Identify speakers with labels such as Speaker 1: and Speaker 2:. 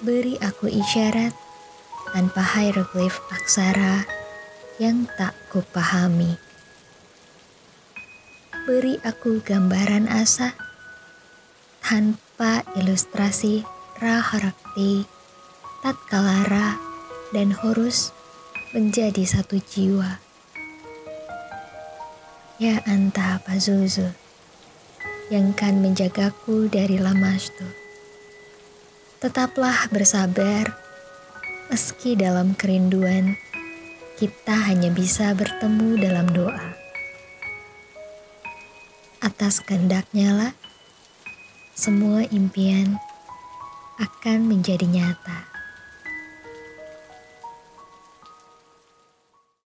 Speaker 1: Beri aku isyarat tanpa hieroglif aksara yang tak kupahami. Beri aku gambaran asa tanpa ilustrasi raharakti, tatkalara, dan horus menjadi satu jiwa. Ya anta Pazuzu, yang kan menjagaku dari lamastu. Tetaplah bersabar, meski dalam kerinduan kita hanya bisa bertemu dalam doa. Atas kehendaknya lah, semua impian akan menjadi nyata.